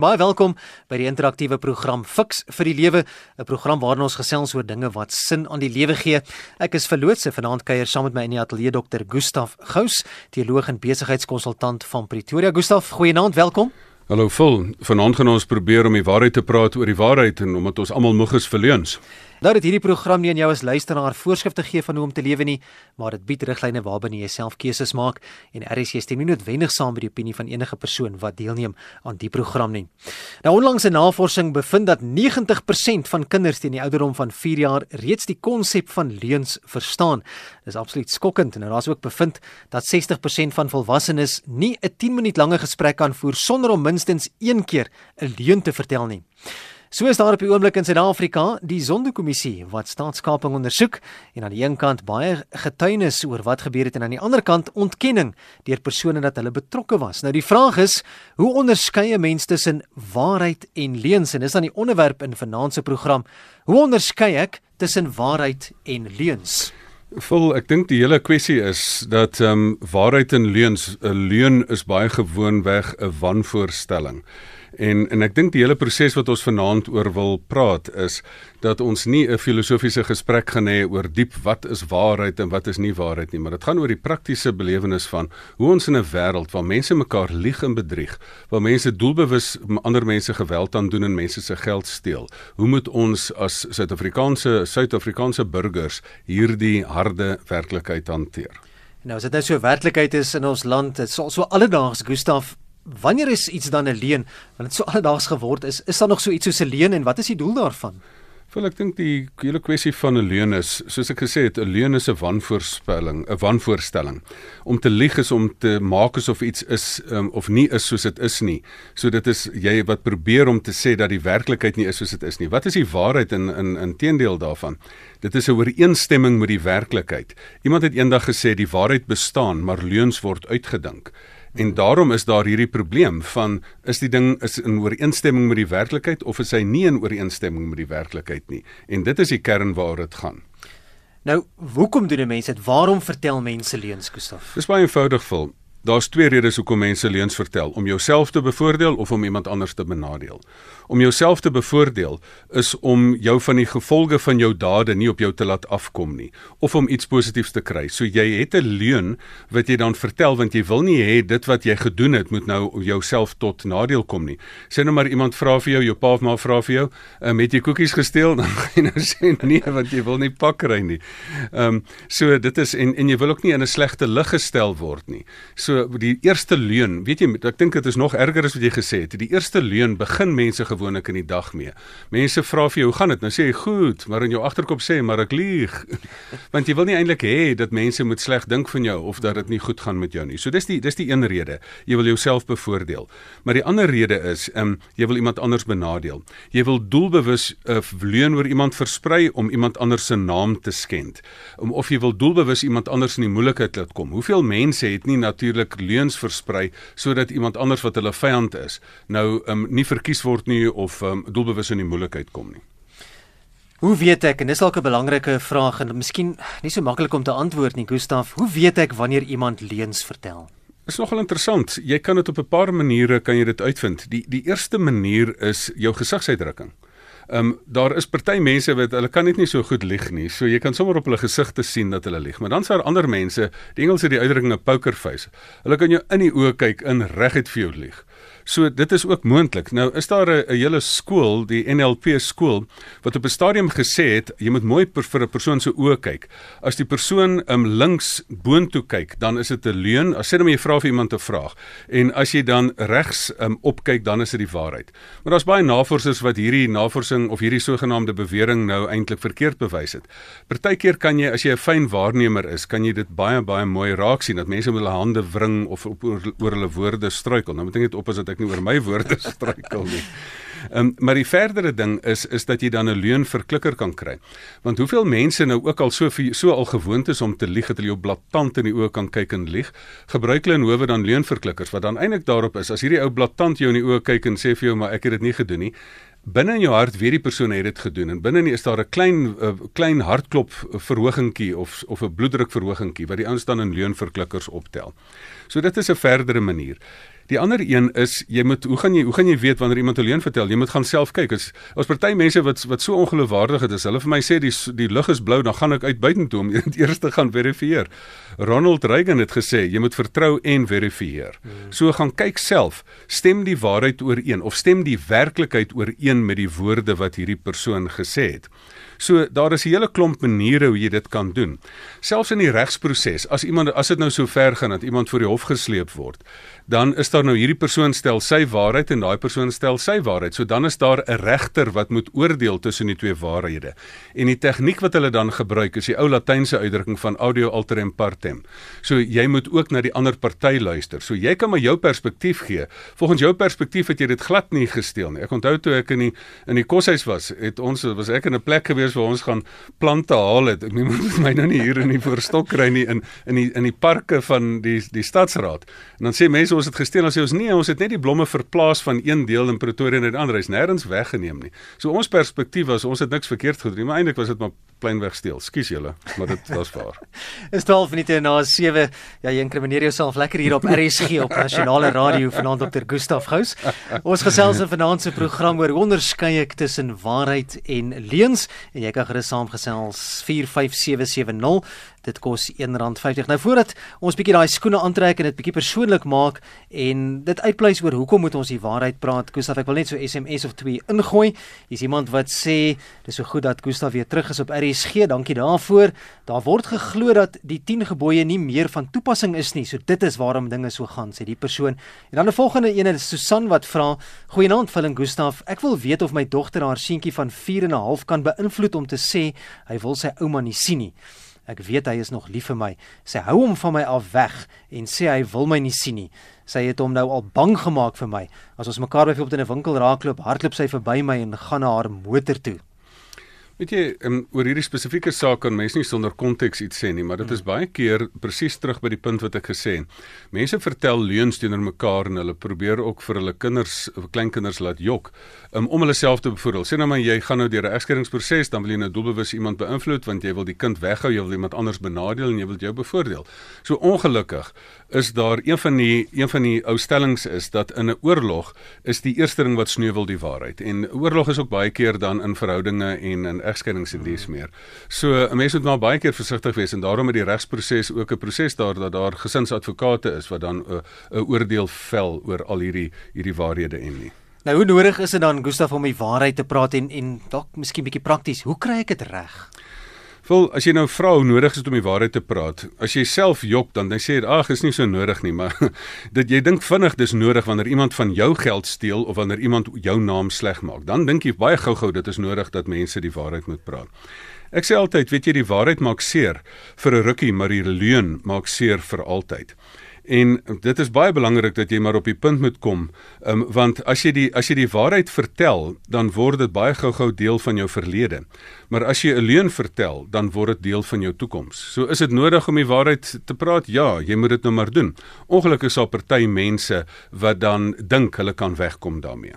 Baie welkom by die interaktiewe program Fix vir die Lewe, 'n program waarin ons gesels oor dinge wat sin aan die lewe gee. Ek is verloots se vanaand kuier saam met my in die ateljee Dr. Gustaf Gous, teoloog en besigheidskonsultant van Pretoria. Gustaf, goeienaand, welkom. Hallo Phil, vanaand gaan ons probeer om die waarheid te praat oor die waarheid en omdat ons almal moeg is vir leuns. Nou dat hierdie program nie aan jou as luisteraar voorskrifte gee van hoe om te lewe nie, maar dit bied riglyne waarbinne jy self keuses maak en RSG stem nie noodwendig saam met die opinie van enige persoon wat deelneem aan die program nie. Nou onlangs 'n navorsing bevind dat 90% van kinders teen die ouderdom van 4 jaar reeds die konsep van leuns verstaan. Dis absoluut skokkend en daar's ook bevind dat 60% van volwassenes nie 'n 10 minuut lange gesprek kan voer sonder om minstens een keer 'n leuen te vertel nie. So is daar op die oomblik in Suid-Afrika die Sonderkommissie wat staatskaping ondersoek en aan die een kant baie getuienis oor wat gebeur het en aan die ander kant ontkenning deur persone dat hulle betrokke was. Nou die vraag is, hoe onderskei 'n mens tussen waarheid en leuns? En dis dan die onderwerp in vanaand se program. Hoe onderskei ek tussen waarheid en leuns? Vol, ek dink die hele kwessie is dat ehm um, waarheid en leuns, 'n leuen is baie gewoonweg 'n wanvoorstelling. En en ek dink die hele proses wat ons vanaand oor wil praat is dat ons nie 'n filosofiese gesprek gaan hê oor diep wat is waarheid en wat is nie waarheid nie, maar dit gaan oor die praktiese belewenis van hoe ons in 'n wêreld waar mense mekaar lieg en bedrieg, waar mense doelbewus ander mense geweld aan doen en mense se geld steel. Hoe moet ons as Suid-Afrikaanse Suid-Afrikaanse burgers hierdie harde werklikheid hanteer? Nou as dit nou so werklikheid is in ons land, dit sal so alledaags Gustaf Wanneer is iets dan 'n leuen? Want dit so alledaags geword is, is daar nog so iets soos 'n leuen en wat is die doel daarvan? Wel ek dink die hele kwessie van 'n leuen is, soos ek gesê het, 'n leuen is 'n wanvoorspelling, 'n wanvoorstelling. Om te lieg is om te maak asof iets is um, of nie is soos dit is nie. So dit is jy wat probeer om te sê dat die werklikheid nie is soos dit is nie. Wat is die waarheid in in in teendeel daarvan? Dit is 'n ooreenstemming met die werklikheid. Iemand het eendag gesê die waarheid bestaan, maar leuns word uitgedink. En daarom is daar hierdie probleem van is die ding is in ooreenstemming met die werklikheid of is hy nie in ooreenstemming met die werklikheid nie. En dit is die kern waaroor dit gaan. Nou, hoekom doen mense dit? Waarom vertel mense leuns, Gustaf? Dis baie eenvoudig, Phil. Daar's twee redes hoekom mense leuns vertel: om jouself te bevoordeel of om iemand anders te benadeel. Om jouself te bevoordeel is om jou van die gevolge van jou dade nie op jou te laat afkom nie of om iets positiefs te kry. So jy het 'n leuen wat jy dan vertel want jy wil nie hê dit wat jy gedoen het moet nou jouself tot nadeel kom nie. Sê nou maar iemand vra vir jou, jou pa of ma vra vir jou, um, "Het jy koekies gesteel?" dan gaan jy nou sê nee want jy wil nie pak kry nie. Ehm um, so dit is en en jy wil ook nie in 'n slegte lig gestel word nie. So die eerste leuen, weet jy, ek dink dit is nog erger as wat jy gesê het. Die eerste leuen begin mense gewoonlik in die dag mee. Mense vra vir jou, "Hoe gaan dit?" Nou sê jy, "Goed," maar in jou agterkop sê jy, "Maar ek lieg." Want jy wil nie eintlik hê dat mense moet sleg dink van jou of dat dit nie goed gaan met jou nie. So dis die dis die een rede. Jy wil jouself bevoordeel. Maar die ander rede is, ehm um, jy wil iemand anders benadeel. Jy wil doelbewus 'n uh, leuen oor iemand versprei om iemand anders se naam te skend. Om of jy wil doelbewus iemand anders in die moeilikheid laat kom. Hoeveel mense het nie natuurlik leuns versprei sodat iemand anders wat hulle vyand is nou um, nie verkies word nie of um, doelbewus in die moeilikheid kom nie. Hoe weet ek en dis dalk 'n belangrike vraag en miskien nie so maklik om te antwoord nie Gustaf, hoe weet ek wanneer iemand leuns vertel? Dit is nogal interessant. Jy kan dit op 'n paar maniere kan jy dit uitvind. Die die eerste manier is jou gesigsuitdrukking. Ehm um, daar is party mense wat hulle kan net nie so goed lieg nie. So jy kan sommer op hulle gesigte sien dat hulle lieg. Maar dan is daar ander mense, die Engelse die uitdrukking 'n poker face. Hulle kan jou in die oë kyk en reguit vir jou lieg. So dit is ook moontlik. Nou is daar 'n hele skool, die NLP skool, wat op 'n stadium gesê het jy moet mooi per, vir 'n persoon se oë kyk. As die persoon um, links boontoe kyk, dan is dit 'n leuen. As sê dan jy vra vir iemand 'n vraag en as jy dan regs um, opkyk, dan is dit die waarheid. Maar daar's baie navorsers wat hierdie navorsing of hierdie sogenaamde bewering nou eintlik verkeerd bewys het. Partykeer kan jy as jy 'n fyn waarnemer is, kan jy dit baie baie mooi raak sien dat mense met hulle hande wring of oor, oor hulle woorde struikel. Nou moet ek net op as dit nie oor my woorde struikel nie. Ehm um, maar die verdere ding is is dat jy dan 'n leuen verklikker kan kry. Want hoeveel mense nou ook al so so al gewoond is om te lieg dat hulle jou blaatant in die oë kan kyk en lieg, gebruik hulle in howe dan leunverklikkers wat dan eintlik daarop is as hierdie ou blaatant jou in die oë kyk en sê vir jou maar ek het dit nie gedoen nie. Binne in jou hart weet die persoon het dit gedoen en binne is daar 'n klein uh, klein hartklop verhogingkie of of 'n bloeddruk verhogingkie wat die ouens dan in leunverklikkers optel. So dit is 'n verdere manier. Die ander een is jy moet hoe gaan jy hoe gaan jy weet wanneer iemand 'n leuen vertel? Jy moet gaan self kyk. As as party mense wat wat so ongeloofwaardig is, hulle vir my sê die die lug is blou, dan gaan ek uit buitentoe om eers te gaan verifieer. Ronald Reagan het gesê jy moet vertrou en verifieer. Hmm. So gaan kyk self, stem die waarheid ooreen of stem die werklikheid ooreen met die woorde wat hierdie persoon gesê het. So daar is 'n hele klomp maniere hoe jy dit kan doen. Selfs in die regsproses, as iemand as dit nou so ver gaan dat iemand voor die hof gesleep word, dan is daar nou hierdie persoon stel sy waarheid en daai persoon stel sy waarheid. So dan is daar 'n regter wat moet oordeel tussen die twee waarhede. En die tegniek wat hulle dan gebruik is die ou latynse uitdrukking van audio alterem partem. So jy moet ook na die ander party luister. So jy kan maar jou perspektief gee. Volgens jou perspektief het jy dit glad nie gesteel nie. Ek onthou toe ek in die in die koshuis was, het ons was ek in 'n plek gewees waar ons gaan plante haal het. Ek moet my nou nie hier in die voorstok kry nie in in die in die parke van die die stadsraad. En dan sê mense ons het gesteel en sê ons nee, ons het net die blomme verplaas van een deel in Pretoria na die ander. Hy's nêrens weggeneem nie. So ons perspektief was ons het niks verkeerd gedoen nie, maar eintlik was dit maar pleinweg steel. Skus julle, maar dit was waar. Is 12 minute na 7. Ja, jy inkrimineer jouself lekker hier op RSG op Nasionale Radio vanaand Dr. Gustaf Gous. Ons gesels in vanaand se program oor onderskei ek tussen waarheid en leuns en jy kan gerus saamgesels 45770 dit kos R1.50. Nou voordat ons bietjie daai skoene aantrek en dit bietjie persoonlik maak en dit uitpleis oor hoekom moet ons die waarheid praat? Gustaf, ek wil net so SMS of 2 ingooi. Hier's iemand wat sê dis so goed dat Gustaf weer terug is op RSG. Dankie daarvoor. Daar word geglo dat die 10 gebooie nie meer van toepassing is nie. So dit is waarom dinge so gaan, sê die persoon. En dan 'n volgende een is Susan wat vra: "Goeienaand, Phil en Gustaf. Ek wil weet of my dogter haar seentjie van 4 en 'n half kan beïnvloed om te sê hy wil sy ouma nie sien nie." Ek weet hy is nog lief vir my. Sy hou hom van my af weg en sê hy wil my nie sien nie. Sy het hom nou al bang gemaak vir my. As ons mekaar byvoorbeeld in 'n winkel raakloop, hardloop sy verby my en gaan na haar motor toe. Weet jy, um, oor hierdie spesifieke saak kan mense nie sonder konteks iets sê nie, maar dit is baie keer presies terug by die punt wat ek gesê het. Mense vertel leuns teenoor mekaar en hulle probeer ook vir hulle kinders, kleinkinders laat jok, um, om hulle self te bevoordeel. Sê nou maar jy gaan nou deur 'n egskeidingsproses, dan wil jy nou doelbewus iemand beïnvloed want jy wil die kind weghou, jy wil iemand anders benadeel en jy wil jou bevoordeel. So ongelukkig is daar een van die een van die ou stellings is dat in 'n oorlog is die eerste ding wat sneuwel die waarheid. En oorlog is ook baie keer dan in verhoudinge en in egskeidings en dies meer. So 'n mens moet maar baie keer versigtig wees en daarom met die regsproses ook 'n proses daar dat daar gesinsadvokate is wat dan 'n 'n oordeel vel oor al hierdie hierdie waarhede en nie. Nou hoe nodig is dit dan Gustaf om die waarheid te praat en en dalk miskien bietjie prakties. Hoe kry ek dit reg? Wel, as jy nou vra hoe nodig is dit om die waarheid te praat. As jy self jok dan dan sê jy ag, is nie so nodig nie, maar dit jy dink vinnig dis nodig wanneer iemand van jou geld steel of wanneer iemand jou naam sleg maak. Dan dink jy baie gou-gou dit is nodig dat mense die waarheid moet praat. Ek sê altyd, weet jy, die waarheid maak seer vir 'n rukkie, maar die leuen maak seer vir altyd. En dit is baie belangrik dat jy maar op die punt moet kom, um, want as jy die as jy die waarheid vertel, dan word dit baie gou-gou deel van jou verlede. Maar as jy 'n leuen vertel, dan word dit deel van jou toekoms. So is dit nodig om die waarheid te praat? Ja, jy moet dit nou maar doen. Ongelukkig is daar party mense wat dan dink hulle kan wegkom daarmee.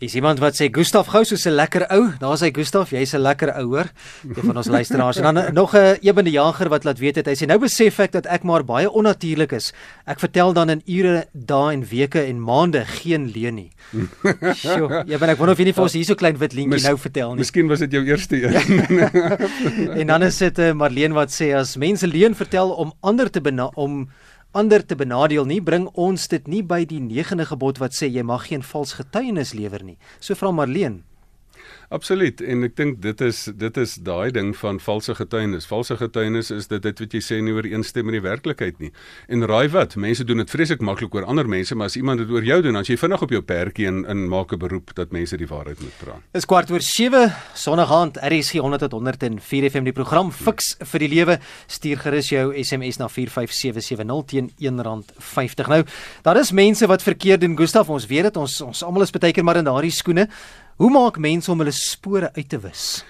Is iemand wat sê Gustaf Gous is 'n lekker ou? Daar's hy Gustaf, jy's 'n lekker ouer. Een van ons luisteraars. En dan eh, nog 'n ebende jager wat laat weet het hy sê nou besef ek dat ek maar baie onnatuurlik is. Ek vertel dan in ure, dae en weke en maande geen leuen nie. Sjoe, ja, ben ek wonder of jy nie vir ons hierso klein wit lintjie nou vertel nie. Miskien was dit jou eerste een. en dan is dit 'n uh, Marlene wat sê as mense leuen vertel om ander te om ander te benadeel nie bring ons dit nie by die 9de gebod wat sê jy mag geen vals getuienis lewer nie. So vra Marleen. Absoluut en ek dink dit is dit is daai ding van valse getuienis. Valse getuienis is dit dit wat jy sê nie ooreenstem met die werklikheid nie. En raai wat, mense doen dit vreeslik maklik oor ander mense, maar as iemand dit oor jou doen, dan jy vinnig op jou perdjie en in maak 'n beroep dat mense die waarheid moet praat. Dis kwart oor 7 Sondaand RSG 100 tot 104 FM die program Fix vir die lewe. Stuur gerus jou SMS na 45770 teen R1.50. Nou, daar is mense wat verkeerd doen, Gustaf, ons weet dit, ons ons almal is baie keer maar in daardie skoene. Hoe maak mense om hulle spore uit te wis?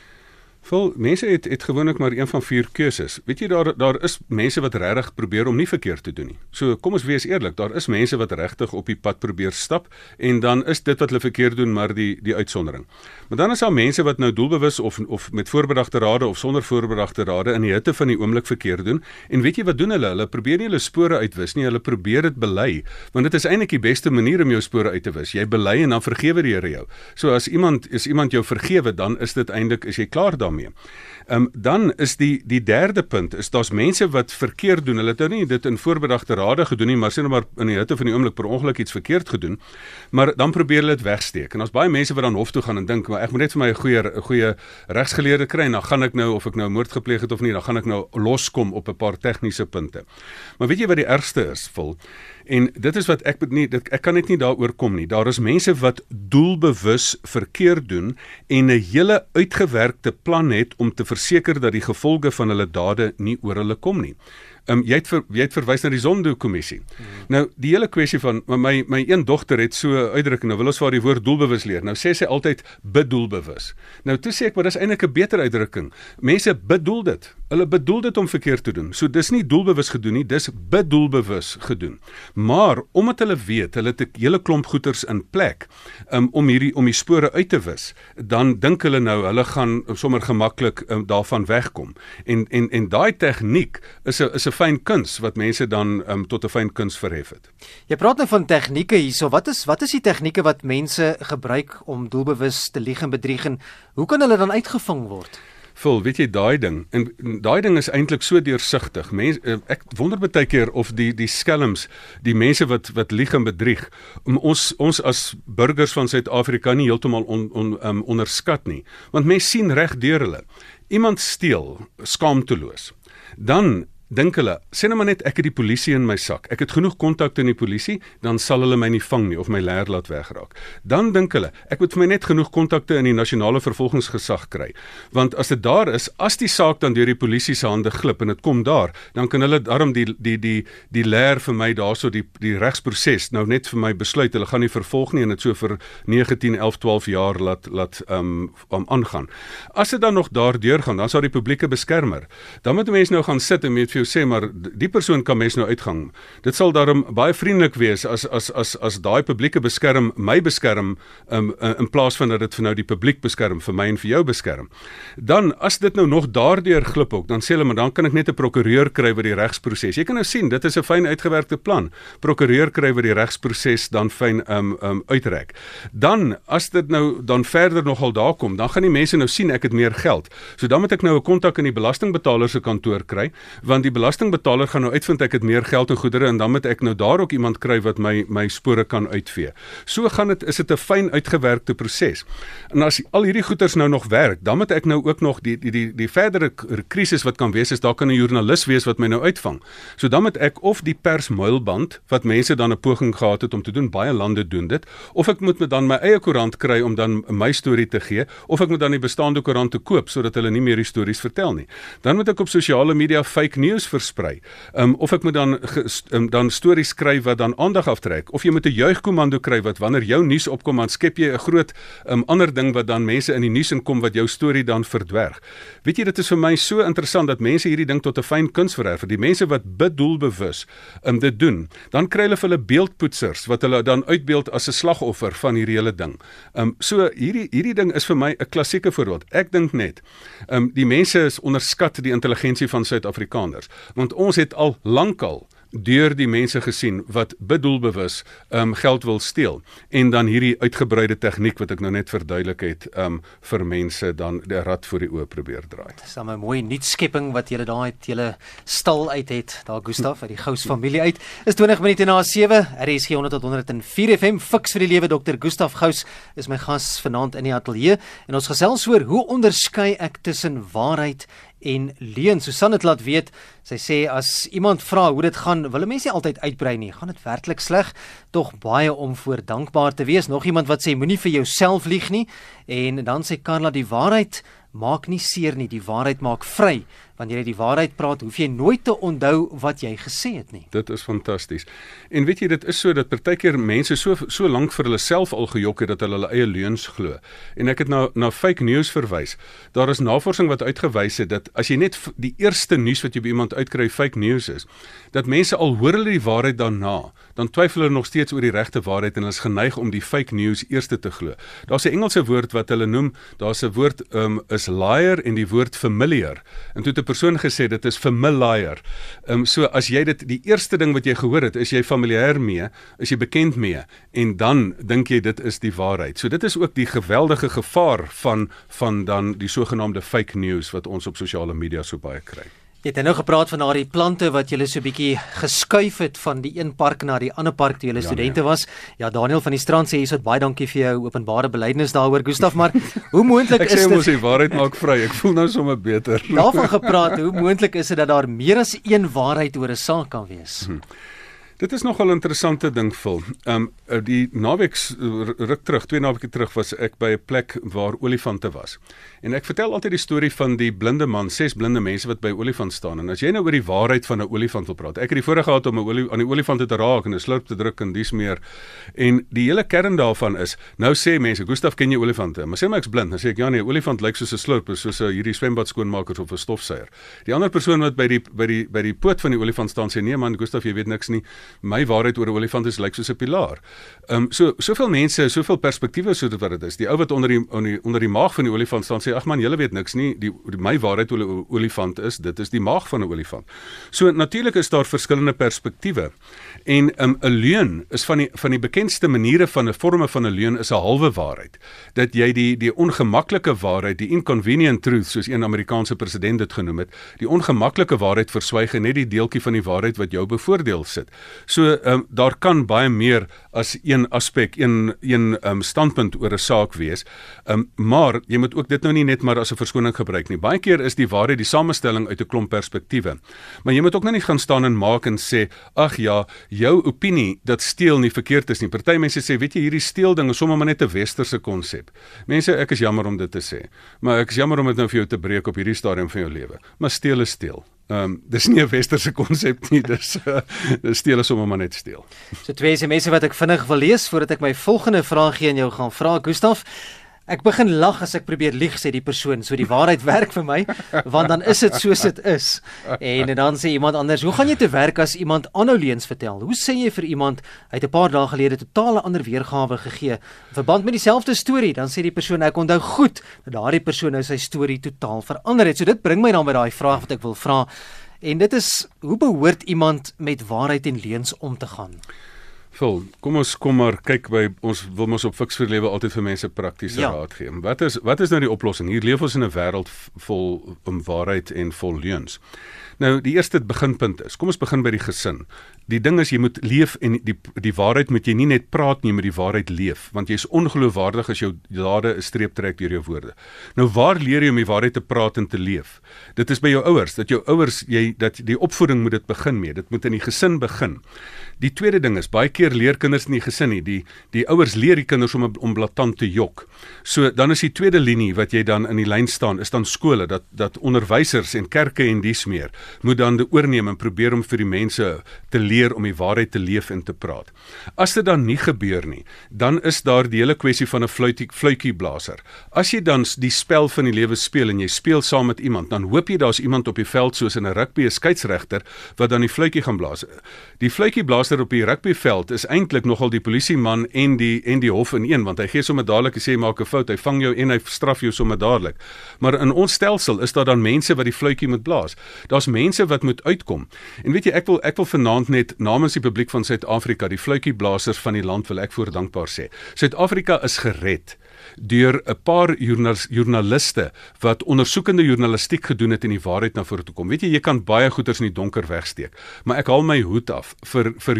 Vol mense het het gewoonlik maar een van vier keuses. Weet jy daar daar is mense wat regtig probeer om nie verkeerd te doen nie. So kom ons wees eerlik, daar is mense wat regtig op die pad probeer stap en dan is dit wat hulle verkeerd doen maar die die uitsondering. Maar dan is daar mense wat nou doelbewus of of met voorbedagte rade of sonder voorbedagte rade in die hitte van die oomblik verkeerd doen. En weet jy wat doen hulle? Hulle probeer nie hulle spore uitwis nie, hulle probeer dit bely, want dit is eintlik die beste manier om jou spore uit te wis. Jy bely en dan vergewe die Here jou. So as iemand is iemand jou vergewe, dan is dit eintlik is jy klaar daarmee. Ehm um, dan is die die derde punt is daar's mense wat verkeerd doen. Hulle het nou nie dit in voorbedagte rade gedoen nie, maar sien nou maar in die hitte van die oomblik per ongeluk iets verkeerd gedoen. Maar dan probeer hulle dit wegsteek. En daar's baie mense wat dan hof toe gaan en dink, maar ek moet net vir my 'n goeie 'n goeie regsgeleerde kry en dan gaan ek nou of ek nou moord gepleeg het of nie, dan gaan ek nou loskom op 'n paar tegniese punte. Maar weet jy wat die ergste is? Vol En dit is wat ek nie dit, ek kan net nie daaroor kom nie. Daar is mense wat doelbewus verkeerd doen en 'n hele uitgewerkte plan het om te verseker dat die gevolge van hulle dade nie oor hulle kom nie. Ehm um, jy het ver, jy het verwys na die Zondo-kommissie. Hmm. Nou die hele kwessie van my my een dogter het so uitdrukking, nou wil ons vir haar die woord doelbewus leer. Nou sê sy altyd bedoelbewus. Nou toe sê ek maar dis eintlik 'n beter uitdrukking. Mense bedoel dit. Hulle bedoel dit om verkeerd te doen. So dis nie doelbewus gedoen nie, dis bedoelbewus gedoen. Maar omdat hulle weet, hulle het 'n hele klomp goeters in plek um, om hierdie om die spore uit te wis, dan dink hulle nou hulle gaan sommer gemaklik um, daarvan wegkom. En en en daai tegniek is 'n is 'n fyn kuns wat mense dan um, tot 'n fyn kuns verhef het. Jy praat nou van tegnieke hierso. Wat is wat is die tegnieke wat mense gebruik om doelbewus te lieg en bedrieg en hoe kan hulle dan uitgevang word? Vul, weet jy daai ding en daai ding is eintlik so deursigtig. Mense eh, ek wonder baie keer of die die skelms, die mense wat wat lieg en bedrieg, om ons ons as burgers van Suid-Afrika nie heeltemal on, on, um, onderskat nie. Want mense sien reg deur hulle. Iemand steel skaamteloos. Dan dink hulle, sê nou maar net ek het die polisie in my sak. Ek het genoeg kontakte in die polisie, dan sal hulle my nie vang nie of my leer laat wegraak. Dan dink hulle, ek moet vir my net genoeg kontakte in die nasionale vervolgingsgesag kry. Want as dit daar is, as die saak dan deur die polisie se hande glip en dit kom daar, dan kan hulle daarom die die die die leer vir my daarso die die regsproses nou net vir my besluit hulle gaan nie vervolg nie en dit so vir 19, 11, 12 jaar laat laat um om aangaan. As dit dan nog daar deurgaan, dan sal die publieke beskermer. Dan moet mense nou gaan sit en met jou sê maar die persoon kan mens nou uitgang. Dit sal daarom baie vriendelik wees as as as as daai publieke beskerm my beskerm um, in plaas van dat dit vir nou die publiek beskerm vir my en vir jou beskerm. Dan as dit nou nog daardeur glip ook, dan sê hulle maar dan kan ek net 'n prokureur kry wat die regsproses. Jy kan nou sien, dit is 'n fyn uitgewerkte plan. Prokureur kry wat die regsproses dan fyn um um uitrek. Dan as dit nou dan verder nogal daar kom, dan gaan die mense nou sien ek het meer geld. So dan moet ek nou 'n kontak in die belastingbetaler se kantoor kry want die die belastingbetaler gaan nou uitvind ek het meer geld en goedere en dan moet ek nou daar ook iemand kry wat my my spore kan uitvee. So gaan dit is dit 'n fyn uitgewerkte proses. En as al hierdie goeders nou nog werk, dan moet ek nou ook nog die die die die verdere krisis wat kan wees is daar kan 'n joernalis wees wat my nou uitvang. So dan moet ek of die persmuilband wat mense dan 'n poging gehad het om te doen, baie lande doen dit, of ek moet met dan my eie koerant kry om dan my storie te gee, of ek moet dan die bestaande koerante koop sodat hulle nie meer stories vertel nie. Dan moet ek op sosiale media fake news news versprei. Um of ek moet dan um, dan stories skryf wat dan aandag aftrek of jy moet 'n juigkomando kry wat wanneer jou nuus opkom dan skep jy 'n groot um ander ding wat dan mense in die nuus inkom wat jou storie dan verdwerg. Weet jy dit is vir my so interessant dat mense hierdie ding tot 'n fyn kuns verwerf. Die mense wat bedoelbewus um dit doen, dan kry hulle vir hulle beeldpoetsers wat hulle dan uitbeeld as 'n slagoffer van hierdie hele ding. Um so hierdie hierdie ding is vir my 'n klassieke voorbeeld. Ek dink net um die mense is onderskat die intelligensie van Suid-Afrikaners want ons het al lankal deur die mense gesien wat bedoelbewus um geld wil steel en dan hierdie uitgebreide tegniek wat ek nou net verduidelik het um vir mense dan die rad voor die oë probeer draai. Dis 'n mooi nuutskepping wat julle daai het julle stal uit het daar Gustaf uit die Gous familie uit. Is 20 minute na 7. RSG 100 tot 104 FM fiks vir die lewe Dr. Gustaf Gous is my gas vanaand in die ateljee en ons gesels oor hoe onderskei ek tussen waarheid en leuen. Susan het laat weet, sy sê as iemand vra hoe dit gaan, wil mense nie altyd uitbrei nie. Gaan dit werklik sleg? Tog baie om voor dankbaar te wees. Nog iemand wat sê moenie vir jouself lieg nie. En dan sê Karla die waarheid maak nie seer nie, die waarheid maak vry wanneer jy die waarheid praat, hoef jy nooit te onthou wat jy gesê het nie. Dit is fantasties. En weet jy dit is so dat partykeer mense so so lank vir hulle self al gejok het dat hulle hulle eie leuns glo. En ek het nou na fake news verwys. Daar is navorsing wat uitgewys het dat as jy net die eerste nuus wat jy by iemand uitkry fake news is, dat mense al hoor hulle die waarheid daarna, dan twyfel hulle nog steeds oor die regte waarheid en hulle is geneig om die fake news eerste te glo. Daar's 'n Engelse woord wat hulle noem, daar's 'n woord um is liar en die woord familiar. En toe 'n persoon gesê dit is familiar. Um so as jy dit die eerste ding wat jy gehoor het, is jy familier mee, is jy bekend mee en dan dink jy dit is die waarheid. So dit is ook die geweldige gevaar van van dan die sogenaamde fake news wat ons op sosiale media so baie kry. Jy het nou gepraat van daardie plante wat jy so bietjie geskuif het van die een park na die ander park toe jy ja, studente ja. was. Ja, Daniel van die Strand sê hierso baie dankie vir jou openbare belydenis daaroor, Gustaf, maar hoe moontlik is dit? Ek sê mos die waarheid maak vry. Ek voel nou sommer beter. Daarvan gepraat, hoe moontlik is dit dat daar meer as een waarheid oor 'n saak kan wees? Hmm. Dit is nogal 'n interessante ding vir. Ehm um, die naweek ruk terug, twee naweke terug was ek by 'n plek waar olifante was. En ek vertel altyd die storie van die blinde man, ses blinde mense wat by olifant staan. En as jy nou oor die waarheid van 'n olifant wil praat. Ek het die voorreg gehad om 'n olie aan die olifante te raak en 'n slurp te druk en dis meer. En die hele kern daarvan is, nou sê mense, "Gustaf, ken jy olifante?" Maar sê maar ek's blind. Dan sê ek, "Ja nee, olifant lyk soos 'n slurp, soos 'n hierdie swembad skoonmaker of 'n stofsuier." Die ander persoon wat by die by die by die poot van die olifant staan sê, "Nee man, Gustaf, jy weet niks nie." My waarheid oor 'n olifant is lyk soos 'n pilaar. Ehm um, so soveel mense, soveel perspektiewe so wat dit is. Die ou wat onder die onder die, onder die maag van die olifant staan sê, "Ag man, jy weet niks nie. Die, die my waarheid oor 'n olifant is, dit is die maag van 'n olifant." So natuurlik is daar verskillende perspektiewe. En ehm, 'n um, leuen is van die van die bekendste maniere van 'n vorme van 'n leuen is 'n halwe waarheid. Dat jy die die ongemaklike waarheid, die inconvenient truth soos een Amerikaanse president dit genoem het, die ongemaklike waarheid verswyg en net die deeltjie van die waarheid wat jou bevoordeel sit. So um, daar kan baie meer as een aspek, een een um, standpunt oor 'n saak wees. Um, maar jy moet ook dit nou nie net maar as 'n verskoning gebruik nie. Baie keer is die waarheid die samestelling uit 'n klomp perspektiewe. Maar jy moet ook nou nie gaan staan en maak en sê, "Ag ja, jou opinie dat steel nie verkeerd is nie." Party mense sê, "Weet jy, hierdie steel ding is sommer maar net 'n westerse konsep." Mense, ek is jammer om dit te sê, maar ek is jammer om dit nou vir jou te breek op hierdie stadium van jou lewe. Maar steel is steel. Ehm um, dis nie 'n westerse konsep nie, dis uh, dis steel is om maar net steel. So twee SMS wat ek vinnig wil lees voordat ek my volgende vraag gee aan jou gaan vra Gustaf. Ek begin lag as ek probeer lieg sê die persoon. So die waarheid werk vir my want dan is dit soos dit is. En dan sê iemand anders, "Hoe gaan jy te werk as iemand aanhou leuns vertel? Hoe sê jy vir iemand hy het 'n paar dae gelede totale ander weergawe gegee in verband met dieselfde storie?" Dan sê die persoon, "Ek onthou goed dat daardie persoon nou sy storie totaal verander het." So dit bring my dan by daai vraag wat ek wil vra. En dit is, hoe behoort iemand met waarheid en leuns om te gaan? Vol, kom ons kom maar kyk by ons wil mos op fiks vir lewe altyd vir mense praktiese ja. raad gee. Wat is wat is nou die oplossing? Hier leef ons in 'n wêreld vol om waarheid en vol leuns. Nou die eerste beginpunt is, kom ons begin by die gesin. Die ding is jy moet leef en die die waarheid moet jy nie net praat nie, maar die waarheid leef, want jy's ongeloofwaardig as jou dade 'n streep trek deur jou woorde. Nou waar leer jy om die waarheid te praat en te leef? Dit is by jou ouers, dat jou ouers jy dat die opvoeding moet dit begin mee. Dit moet in die gesin begin. Die tweede ding is baie keer leer kinders in die gesin nie. Die die ouers leer die kinders om om blaatant te jok. So dan is die tweede linie wat jy dan in die lyn staan, is dan skole dat dat onderwysers en kerke en dies meer moet dan de oorneem en probeer om vir die mense te leer om die waarheid te leef en te praat. As dit dan nie gebeur nie, dan is daar die hele kwessie van 'n fluitie fluitjie blaser. As jy dan die spel van die lewe speel en jy speel saam met iemand, dan hoop jy daar's iemand op die veld soos in 'n rugby 'n skeieregter wat dan die fluitjie gaan blaas. Die fluitjie blaser op die rugbyveld is eintlik nogal die polisieman en die en die hof in een want hy gee sommer dadelik jy maak 'n fout, hy vang jou en hy straf jou sommer dadelik. Maar in ons stelsel is daar dan mense wat die fluitjie moet blaas. Daar's mense wat moet uitkom. En weet jy, ek wil ek wil vanaand net namens die publiek van Suid-Afrika, die fluitjieblassers van die land wil ek voor dankbaar sê. Suid-Afrika is gered deur 'n paar joernaliste wat ondersoekende journalistiek gedoen het en die waarheid na vore toe kom. Weet jy, jy kan baie goeters in die donker wegsteek, maar ek haal my hoed af vir vir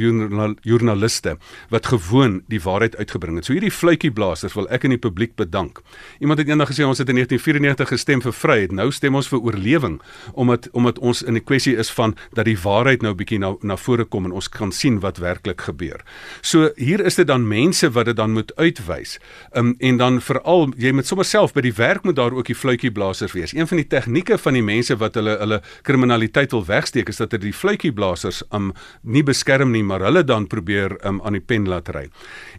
joernaliste wat gewoon die waarheid uitgebring het. So hierdie fluitjieblassers wil ek in die publiek bedank. Iemand het eendag gesê ons het in 1994 gestem vir vryheid. Nou stem ons vir oorlewing omdat omdat ons in 'n kwessie is van dat die waarheid nou bietjie na na vore kom en ons kan sien wat werklik gebeur. So hier is dit dan mense wat dit dan moet uitwys. Um, en dan dan veral jy moet sommer self by die werk moet daar ook die fluitjieblasers wees. Een van die tegnieke van die mense wat hulle hulle kriminaliteit wil wegsteek is dat hulle die fluitjieblasers um nie beskerm nie, maar hulle dan probeer um aan die pen laat ry.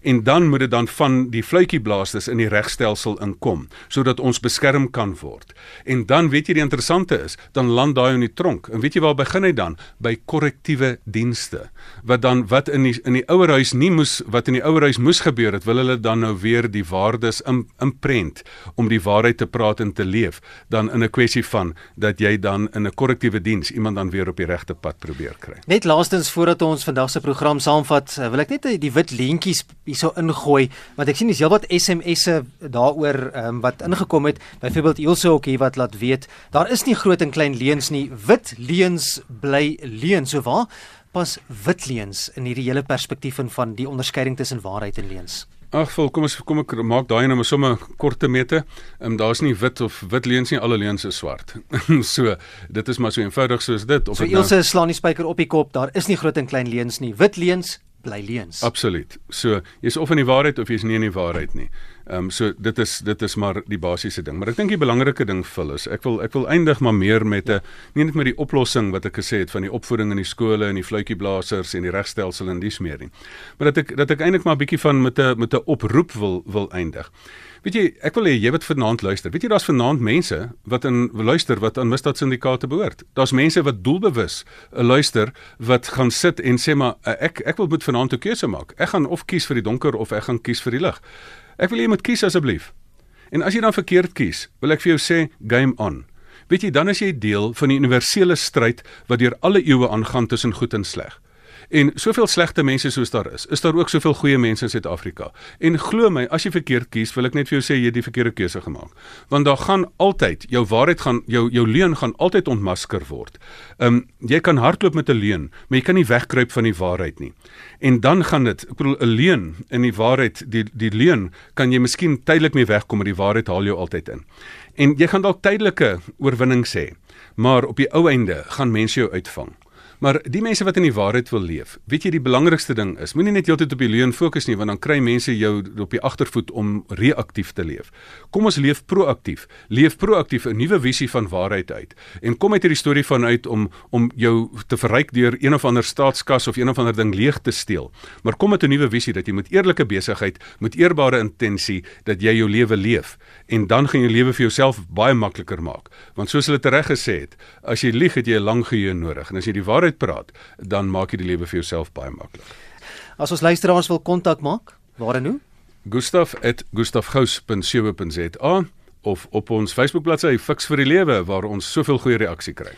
En dan moet dit dan van die fluitjieblasers in die regstelsel inkom sodat ons beskerm kan word. En dan weet jy die interessante is, dan land daai in die tronk. En weet jy waar begin hy dan? By korrektiewe dienste. Wat dan wat in die in die ouerhuis nie moes wat in die ouerhuis moes gebeur het, wil hulle dan nou weer die waardes imprent om die waarheid te praat en te leef, dan in 'n kwessie van dat jy dan in 'n korrektiewe diens iemand dan weer op die regte pad probeer kry. Net laastens voordat ons vandag se program saamvat, wil ek net die wit leentjies hierso ingooi want ek sien dis heelwat SMS'e daaroor um, wat ingekom het. Byvoorbeeld Ilse ook hier wat laat weet, daar is nie groot en klein leuns nie. Wit leuns bly leuns. So waar pas wit leuns in hierdie hele perspektief van die onderskeiding tussen waarheid en leuns? Ag, vol, kom ons kom ek maak daai nou sommer korte mete. Ehm um, daar's nie wit of wit leuns nie, alle leuns is swart. so, dit is maar so eenvoudig soos dit of so, dit nou slaan die spyker op die kop. Daar is nie groot en klein leuns nie. Wit leuns bly leuns. Absoluut. So, jy's of in die waarheid of jy's nie in die waarheid nie. Ehm um, so dit is dit is maar die basiese ding. Maar ek dink die belangrike ding vir is ek wil ek wil eindig maar meer met 'n nie net met die oplossing wat ek gesê het van die opvoeding in die skole en die fluitjieblasers en die regstelsel en dis meer nie. Maar dat ek dat ek eintlik maar 'n bietjie van met 'n met 'n oproep wil wil eindig. Weet jy, ek wil hê jy wat vanaand luister. Weet jy daar's vanaand mense wat in luister wat aan misdaadsyndikaate behoort. Daar's mense wat doelbewus 'n luister wat gaan sit en sê maar ek ek wil moet vanaand 'n keuse maak. Ek gaan of kies vir die donker of ek gaan kies vir die lig. Ek wil jy moet kies asseblief. En as jy dan verkeerd kies, wil ek vir jou sê game on. Weet jy, dan is jy deel van die universele stryd wat deur alle eeue aangaan tussen goed en sleg. En soveel slegte mense soos daar is, is daar ook soveel goeie mense in Suid-Afrika. En glo my, as jy verkeerd kies, wil ek net vir jou sê jy het die verkeerde keuse gemaak. Want daar gaan altyd jou waarheid gaan jou jou leuen gaan altyd ontmasker word. Ehm um, jy kan hardloop met 'n leuen, maar jy kan nie wegkruip van die waarheid nie. En dan gaan dit, ek bedoel 'n leuen in die waarheid, die die leuen kan jy miskien tydelik mee wegkom, maar die waarheid haal jou altyd in. En jy gaan dalk tydelike oorwinning sê, maar op die ou einde gaan mense jou uitvang. Maar die mense wat in die waarheid wil leef, weet jy die belangrikste ding is, moenie net heeltyd op die leuen fokus nie, want dan kry mense jou op die agtervoet om reaktief te leef. Kom ons leef proaktief. Leef proaktief 'n nuwe visie van waarheid uit. En kom uit hierdie storie van uit om om jou te verryk deur een of ander staatskas of een of ander ding leeg te steel. Maar kom met 'n nuwe visie dat jy met eerlike besigheid, met eerbare intensie dat jy jou lewe leef en dan gaan jy lewe vir jouself baie makliker maak. Want soos hulle tereg gesê het, as jy lieg, het jy 'n lang geheue nodig. En as jy die waarheid uitpraat, dan maak jy die lewe vir jouself baie maklik. As ons luisteraars wil kontak maak, waar en hoe? Gustaf@gustafgous.co.za of op ons Facebook bladsy Fix vir die Lewe waar ons soveel goeie reaksie kry.